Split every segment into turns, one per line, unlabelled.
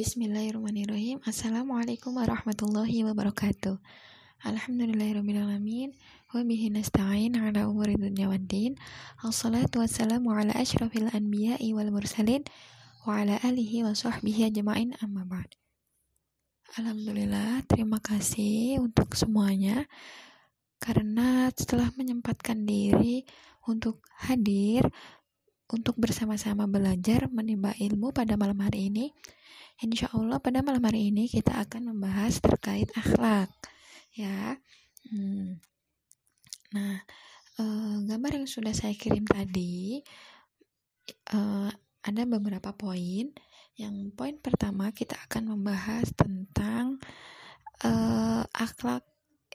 Bismillahirrahmanirrahim. Assalamualaikum warahmatullahi wabarakatuh. Alhamdulillahirrahmanirrahim. Wa bihi nasta'in ala umuri dunya waddin. Assalatu wassalamu ala ashrafil anbiya'i wal mursalin wa ala alihi wa sahbihi ajma'in amma ba'd. Alhamdulillah, terima kasih untuk semuanya karena setelah menyempatkan diri untuk hadir untuk bersama-sama belajar menimba ilmu pada malam hari ini Insya Allah pada malam hari ini kita akan membahas terkait akhlak ya. Hmm. Nah, uh, gambar yang sudah saya kirim tadi uh, ada beberapa poin. Yang poin pertama kita akan membahas tentang uh, akhlak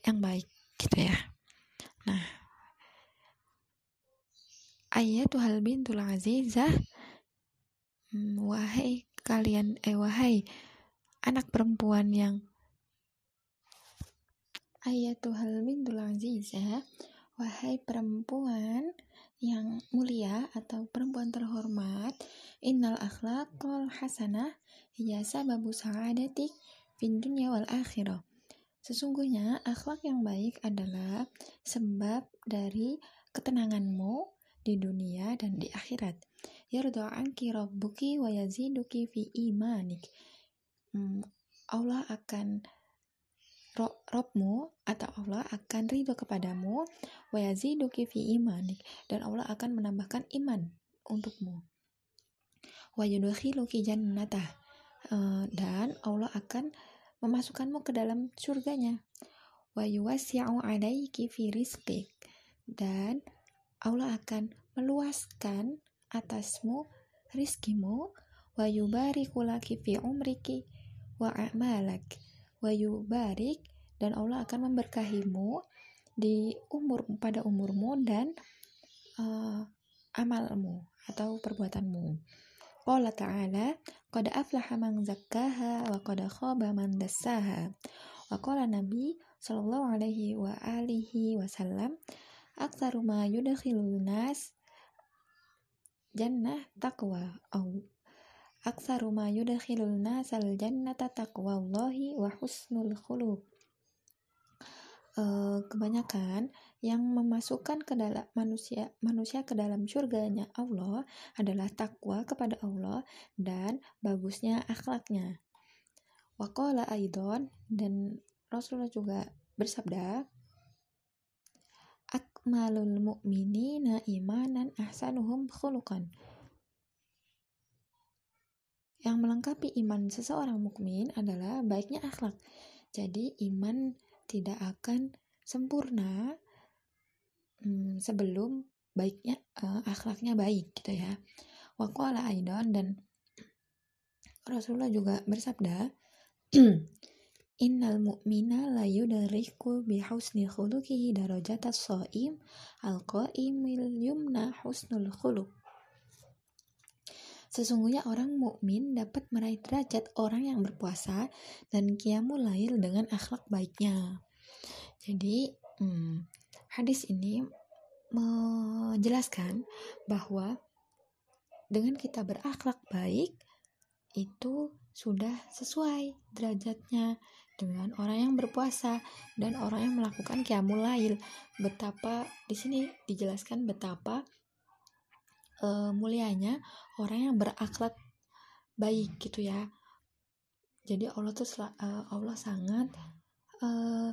yang baik gitu ya. Nah, Ayatul bintul azizah. Hmm, wahai kalian eh wahai anak perempuan yang Ayatuhal bintul azizah wahai perempuan yang mulia atau perempuan terhormat innal akhlaqal hasanah hiya sababu sa'adatik fid dunya wal akhirah. Sesungguhnya akhlak yang baik adalah sebab dari ketenanganmu di dunia dan di akhirat. Yarda anki rabbuki wa yaziduki fi imanik. Hmm, Allah akan Robmu atau Allah akan ridho kepadamu wa yaziduki fi imanik. Dan Allah akan menambahkan iman untukmu. Wa yudkhiluki jannatah. Uh, dan Allah akan memasukkanmu ke dalam surganya. Wa yuwasi'u alaiki fi rizqik. Dan Allah akan meluaskan atasmu rizkimu wa yubariku laki fi umriki wa a'malak wa yubarik dan Allah akan memberkahimu di umur pada umurmu dan uh, amalmu atau perbuatanmu. Allah ta'ala qad aflaha man zakkaha wa qad khaba man dassaha. Wa qala Nabi sallallahu alaihi wa alihi wasallam aktsaru ma yudkhilun nas jannah taqwa. Au. Aksaru ma yudkhilul nasal jannata taqwallahi wa husnul khuluq. Uh, kebanyakan yang memasukkan ke dalam manusia manusia ke dalam surganya Allah adalah takwa kepada Allah dan bagusnya akhlaknya. Waqala aidon dan Rasulullah juga bersabda akmalul mu'minina imanan ahsanuhum khuluqan. Yang melengkapi iman seseorang mukmin adalah baiknya akhlak. Jadi iman tidak akan sempurna hmm, sebelum baiknya uh, akhlaknya baik gitu ya. Waqala aidan dan Rasulullah juga bersabda Innal mu'mina la yudariku bi husni khuluqihi darajatas shaim al-qaimil yumna husnul khuluq. Sesungguhnya orang mukmin dapat meraih derajat orang yang berpuasa dan qiyamul lail dengan akhlak baiknya. Jadi, hmm, hadis ini menjelaskan bahwa dengan kita berakhlak baik itu sudah sesuai derajatnya dengan orang yang berpuasa dan orang yang melakukan qiyamul lail. Betapa di sini dijelaskan betapa uh, mulianya orang yang berakhlak baik gitu ya. Jadi Allah tuh uh, Allah sangat uh,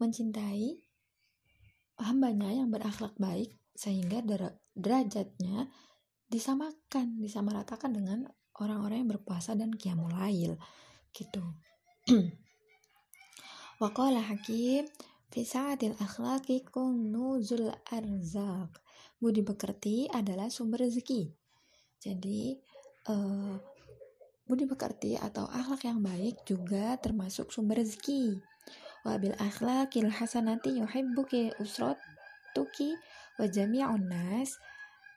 mencintai hambanya yang berakhlak baik sehingga derajatnya disamakan disamaratakan dengan orang-orang yang berpuasa dan qiyamul lail gitu Waqala Hakim fi sa'atil akhlaqi kunuzul arzak. Budi pekerti adalah sumber rezeki. Jadi uh, budi pekerti atau akhlak yang baik juga termasuk sumber rezeki. Wa bil akhlaqil hasanati yuhibbuki usratuki wa jami'un nas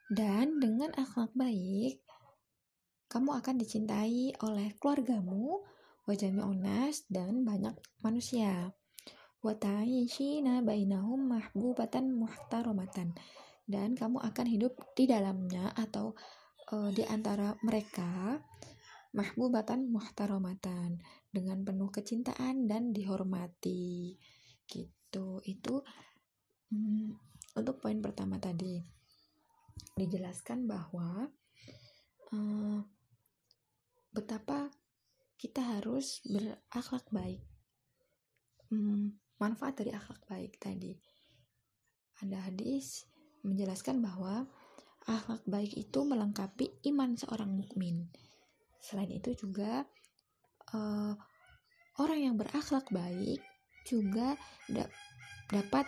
dan dengan akhlak baik kamu akan dicintai oleh keluargamu, wajami onas dan banyak manusia. Wa ta'ishina bainahum mahbubatan muhtaramatan dan kamu akan hidup di dalamnya atau uh, di antara mereka mahbubatan muhtaramatan dengan penuh kecintaan dan dihormati. Gitu. Itu hmm, untuk poin pertama tadi. Dijelaskan bahwa uh, betapa kita harus berakhlak baik hmm, manfaat dari akhlak baik tadi ada hadis menjelaskan bahwa akhlak baik itu melengkapi iman seorang mukmin. Selain itu juga uh, orang yang berakhlak baik juga da dapat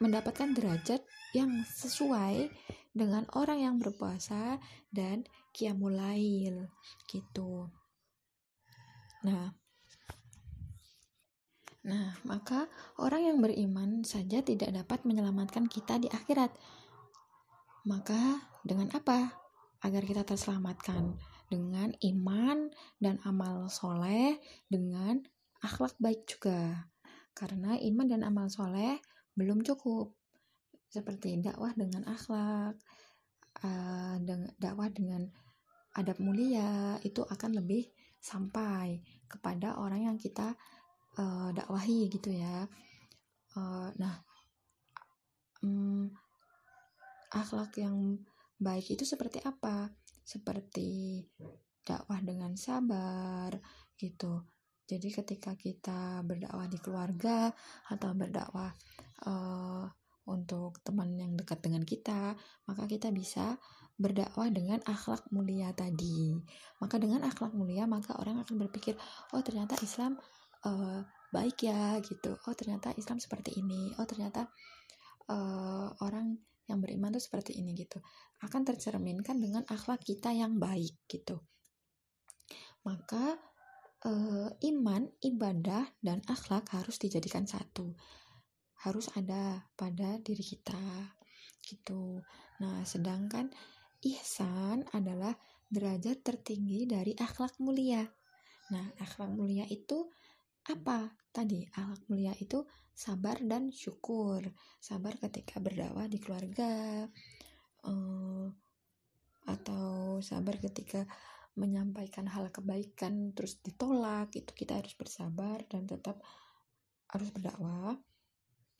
mendapatkan derajat yang sesuai dengan orang yang berpuasa dan kiamulail gitu. Nah, Nah, maka orang yang beriman saja tidak dapat menyelamatkan kita di akhirat. Maka dengan apa? Agar kita terselamatkan dengan iman dan amal soleh dengan akhlak baik juga. Karena iman dan amal soleh belum cukup. Seperti dakwah dengan akhlak, uh, dakwah dengan adab mulia itu akan lebih sampai kepada orang yang kita uh, dakwahi gitu ya. Uh, nah um, akhlak yang baik itu seperti apa? Seperti dakwah dengan sabar gitu. Jadi ketika kita berdakwah di keluarga atau berdakwah uh, untuk teman yang dekat dengan kita maka kita bisa berdakwah dengan akhlak mulia tadi. Maka dengan akhlak mulia maka orang akan berpikir oh ternyata Islam uh, baik ya gitu. Oh ternyata Islam seperti ini. Oh ternyata uh, orang yang beriman tuh seperti ini gitu. Akan tercerminkan dengan akhlak kita yang baik gitu. Maka uh, iman ibadah dan akhlak harus dijadikan satu. Harus ada pada diri kita gitu. Nah sedangkan ihsan adalah derajat tertinggi dari akhlak mulia. Nah akhlak mulia itu apa? Tadi akhlak mulia itu sabar dan syukur. Sabar ketika berdakwah di keluarga uh, atau sabar ketika menyampaikan hal kebaikan terus ditolak itu kita harus bersabar dan tetap harus berdakwah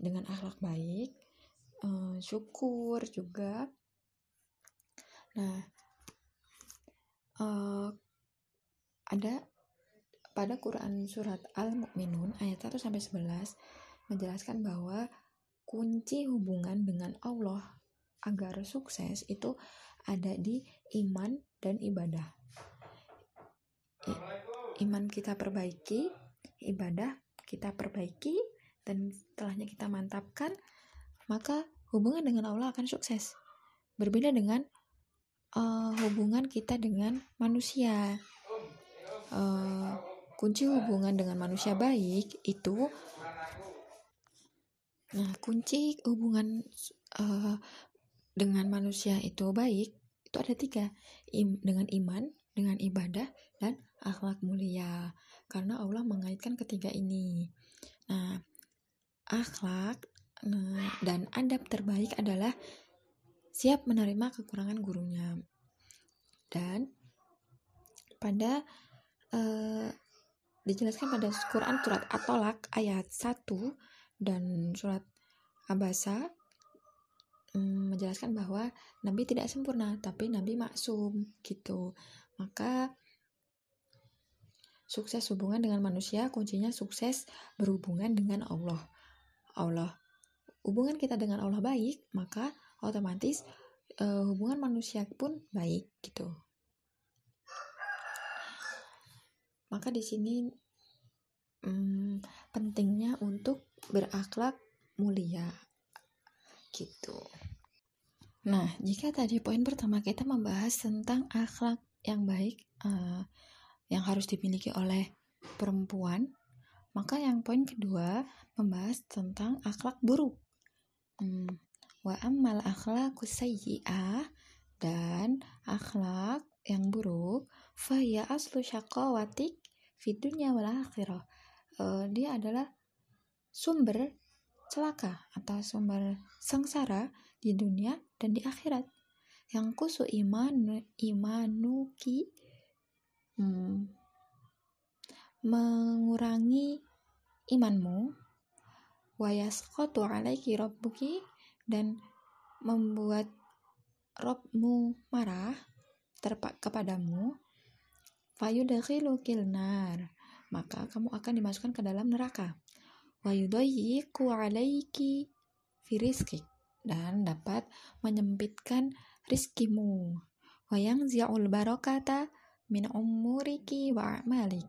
dengan akhlak baik uh, syukur juga nah uh, ada pada Quran surat Al-Mu'minun ayat 1 sampai 11 menjelaskan bahwa kunci hubungan dengan Allah agar sukses itu ada di iman dan ibadah. I, iman kita perbaiki, ibadah kita perbaiki dan setelahnya kita mantapkan, maka hubungan dengan Allah akan sukses. Berbeda dengan uh, hubungan kita dengan manusia. Uh, kunci hubungan dengan manusia baik itu nah kunci hubungan uh, dengan manusia itu baik itu ada tiga. Im, dengan iman dengan ibadah dan akhlak mulia. Karena Allah mengaitkan ketiga ini. Nah akhlak nah, dan adab terbaik adalah siap menerima kekurangan gurunya. Dan pada uh, dijelaskan pada Quran surat At-Tolak ayat 1 dan surat Abasa um, menjelaskan bahwa Nabi tidak sempurna tapi Nabi maksum gitu. Maka sukses hubungan dengan manusia kuncinya sukses berhubungan dengan Allah. Allah hubungan kita dengan Allah baik maka otomatis uh, hubungan manusia pun baik gitu maka di sini hmm, pentingnya untuk berakhlak mulia gitu. Nah, jika tadi poin pertama kita membahas tentang akhlak yang baik uh, yang harus dimiliki oleh perempuan, maka yang poin kedua membahas tentang akhlak buruk. Hmm, wa ammal akhlaqus sayyi'ah dan akhlak yang buruk faya aslu syaqawatik fid dunya wal akhirah. Uh, dia adalah sumber celaka atau sumber sengsara di dunia dan di akhirat. Yang kusu iman imanuki hmm, mengurangi imanmu wayasqatu alaiki rabbuki dan membuat Robmu marah terpak kepadamu fayudkhilukil nar maka kamu akan dimasukkan ke dalam neraka. Wayudayyiqu alaiki firizkik dan dapat menyempitkan rizkimu wayang zi'ul barokata min umuriki wa amalik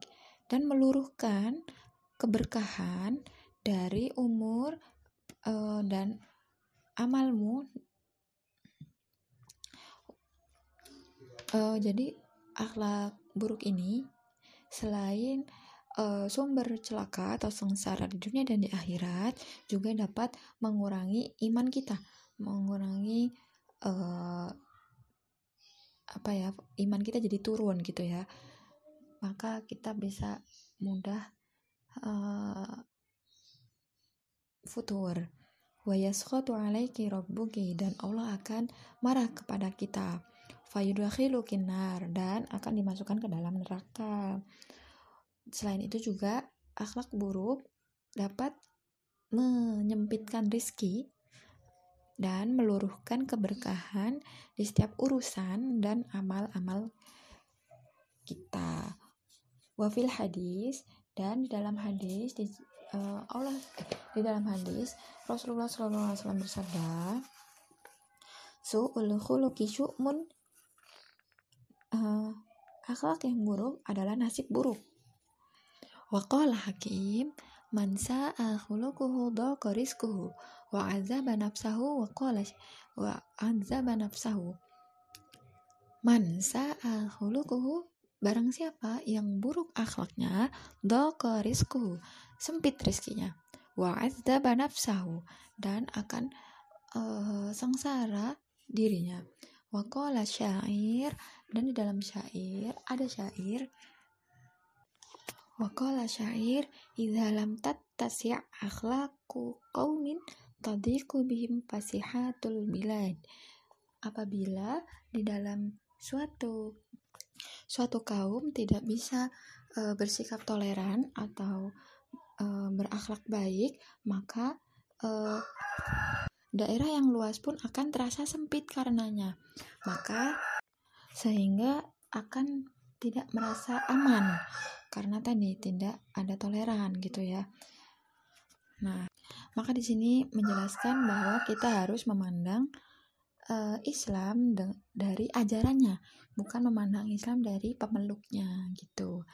dan meluruhkan keberkahan dari umur uh, dan amalmu uh, jadi akhlak buruk ini selain uh, sumber celaka atau sengsara di dunia dan di akhirat juga dapat mengurangi iman kita, mengurangi uh, apa ya iman kita jadi turun gitu ya. Maka kita bisa mudah uh, futur wa alaiki rabbuki dan Allah akan marah kepada kita fayudakhilu kinar dan akan dimasukkan ke dalam neraka Selain itu juga akhlak buruk dapat menyempitkan rizki dan meluruhkan keberkahan di setiap urusan dan amal-amal kita. Wafil hadis dan di dalam hadis di uh, Allah eh, di dalam hadis Rasulullah SAW bersabda, "Su'ul khuluqi syu'mun" uh, akhlak yang buruk adalah nasib buruk. Waqala Hakim man sa'a khuluquhu dhaqa rizquhu wa azaba nafsahu wa qala wa azaba nafsahu man sa'a khuluquhu barang siapa yang buruk akhlaknya dhaqa rizquhu sempit rizkinya wa azaba nafsahu dan akan uh, sengsara dirinya. Wa qala syair dan di dalam syair ada syair. Waqala syair, "Idza lam tattasi' akhlaqu qaumin tadiqu bihim fasihatul bilad." Apabila di dalam suatu suatu kaum tidak bisa e, bersikap toleran atau berakhlak baik, maka e, daerah yang luas pun akan terasa sempit karenanya. Maka sehingga akan tidak merasa aman karena tadi tidak ada toleran gitu ya. Nah, maka di sini menjelaskan bahwa kita harus memandang uh, Islam dari ajarannya, bukan memandang Islam dari pemeluknya gitu.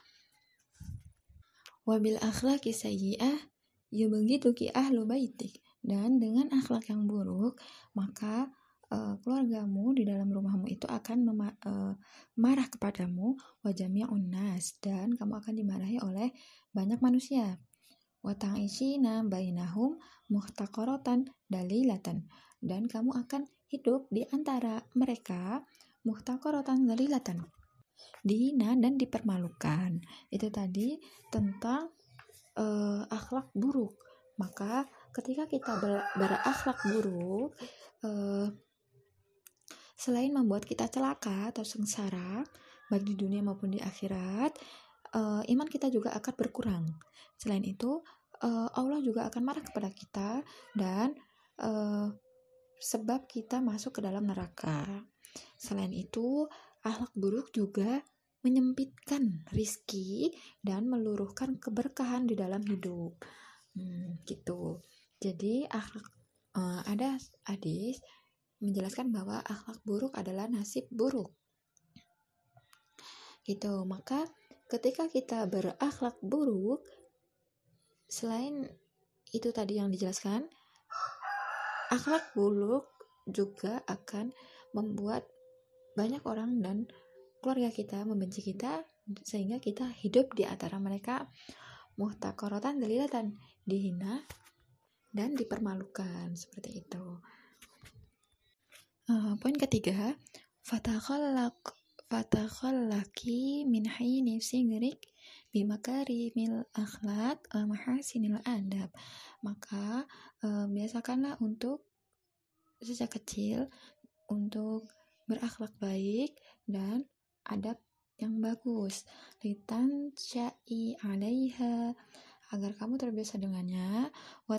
Wabil akhlaki sayyi'ah yubghituki ahlu baitik. Dan dengan akhlak yang buruk, maka uh, keluargamu di dalam rumahmu itu akan uh, marah kepadamu wajahnya unas dan kamu akan dimarahi oleh banyak manusia watang isina bainahum muhtaqaratan dalilatan dan kamu akan hidup di antara mereka muhtaqaratan dalilatan dihina dan dipermalukan itu tadi tentang uh, akhlak buruk maka ketika kita ber berakhlak buruk uh, selain membuat kita celaka atau sengsara, baik di dunia maupun di akhirat, uh, iman kita juga akan berkurang. Selain itu, uh, Allah juga akan marah kepada kita dan uh, sebab kita masuk ke dalam neraka. Selain itu, akhlak buruk juga menyempitkan rizki dan meluruhkan keberkahan di dalam hidup. Hmm, gitu. Jadi akhlak uh, ada hadis menjelaskan bahwa akhlak buruk adalah nasib buruk. Gitu. Maka ketika kita berakhlak buruk selain itu tadi yang dijelaskan, akhlak buruk juga akan membuat banyak orang dan keluarga kita membenci kita sehingga kita hidup di antara mereka muhtakorotan dalilatan dihina dan dipermalukan seperti itu. Uh, poin ketiga, fatakhallaq fatakhallaki min hayni sigrik mil akhlak uh, mahasinil adab. Maka uh, biasakanlah untuk sejak kecil untuk berakhlak baik dan adab yang bagus. Litan syai alaiha. Agar kamu terbiasa dengannya wa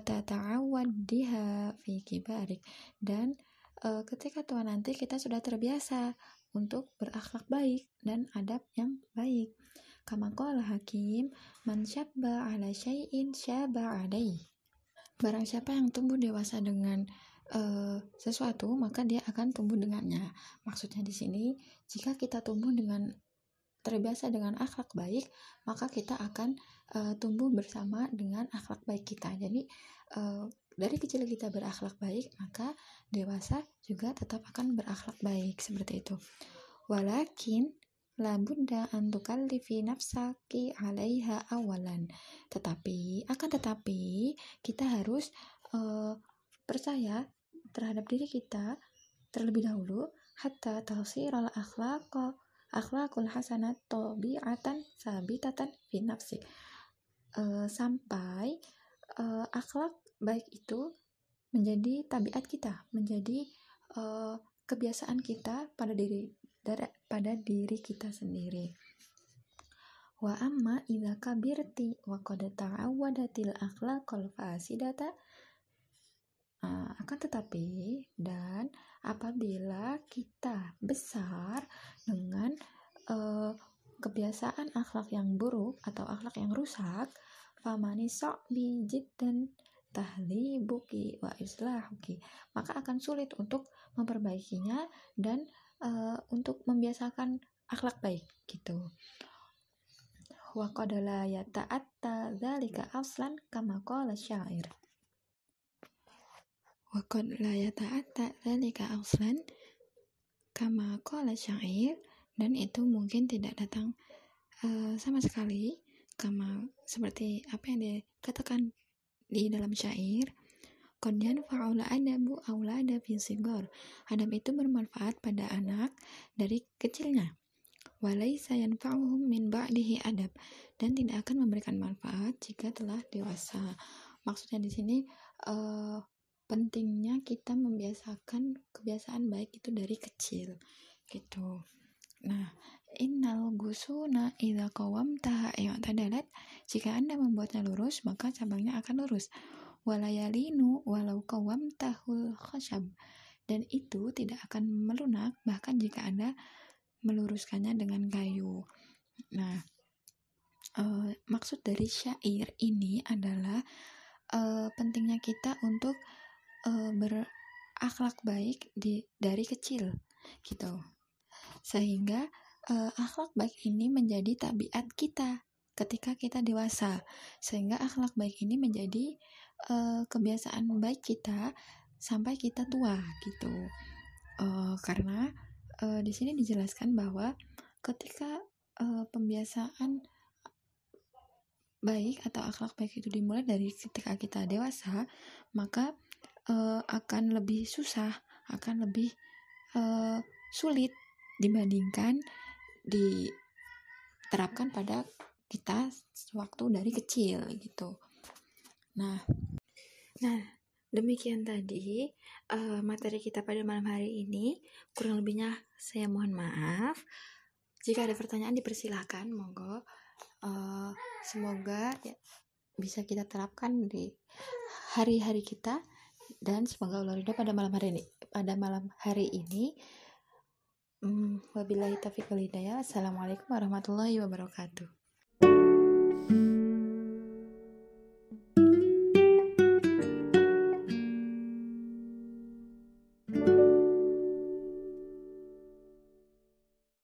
diha fi kibarik. Dan e, ketika tua nanti kita sudah terbiasa untuk berakhlak baik dan adab yang baik. Kama qala hakim man syabba ala syai'in syaba alaih barang siapa yang tumbuh dewasa dengan uh, sesuatu maka dia akan tumbuh dengannya maksudnya di sini jika kita tumbuh dengan terbiasa dengan akhlak baik, maka kita akan uh, tumbuh bersama dengan akhlak baik kita. Jadi uh, dari kecil kita berakhlak baik, maka dewasa juga tetap akan berakhlak baik seperti itu. Walakin la budda an tukallifi nafsaki 'alaiha awalan. Tetapi akan tetapi kita harus uh, percaya terhadap diri kita terlebih dahulu hatta al akhlaq akhlakul hasanat tabi'atan sabitatan fi nafsi. Uh, sampai uh, akhlak baik itu menjadi tabiat kita menjadi uh, kebiasaan kita pada diri pada diri kita sendiri. Wa amma idza kabirti wa qad ta'awwadatil akhlaqal fasidata uh, akan tetapi dan apabila kita besar dengan uh, kebiasaan akhlak yang buruk atau akhlak yang rusak famani bi jiddan tahlibuki wa islahuki maka akan sulit untuk memperbaikinya dan uh, untuk membiasakan akhlak baik gitu. Wa qadala yata'atta dzalika aslan kama qala syair Wakon la yata'atta dzalika aslan kama qala syair dan itu mungkin tidak datang uh, sama sekali kama seperti apa yang dikatakan di dalam syair Qadian fa'ula adabu aulada fi sigor. Adab itu bermanfaat pada anak dari kecilnya. Walaysa yanfa'uhum min ba'dihi adab dan tidak akan memberikan manfaat jika telah dewasa. Maksudnya di sini uh, pentingnya kita membiasakan kebiasaan baik itu dari kecil gitu. Nah innal gusuna idza qawamtaha tadalat. Jika anda membuatnya lurus maka cabangnya akan lurus. Walayalinu walau tahul khashab. Dan itu tidak akan melunak bahkan jika anda meluruskannya dengan kayu. Nah uh, maksud dari syair ini adalah uh, pentingnya kita untuk uh, berakhlak baik di dari kecil gitu. Sehingga uh, akhlak baik ini menjadi tabiat kita ketika kita dewasa. Sehingga akhlak baik ini menjadi uh, kebiasaan baik kita sampai kita tua gitu. Uh, karena uh, di sini dijelaskan bahwa ketika uh, pembiasaan baik atau akhlak baik itu dimulai dari ketika kita dewasa maka uh, akan lebih susah, akan lebih uh, sulit dibandingkan diterapkan pada kita waktu dari kecil gitu. Nah, nah demikian tadi uh, materi kita pada malam hari ini. Kurang lebihnya saya mohon maaf. Jika ada pertanyaan dipersilahkan, monggo. Uh, semoga ya, bisa kita terapkan di hari-hari kita dan semoga Allah ridho pada malam hari ini pada malam hari ini. Hmm, wabillahi taufiq wal hidayah. Assalamualaikum warahmatullahi wabarakatuh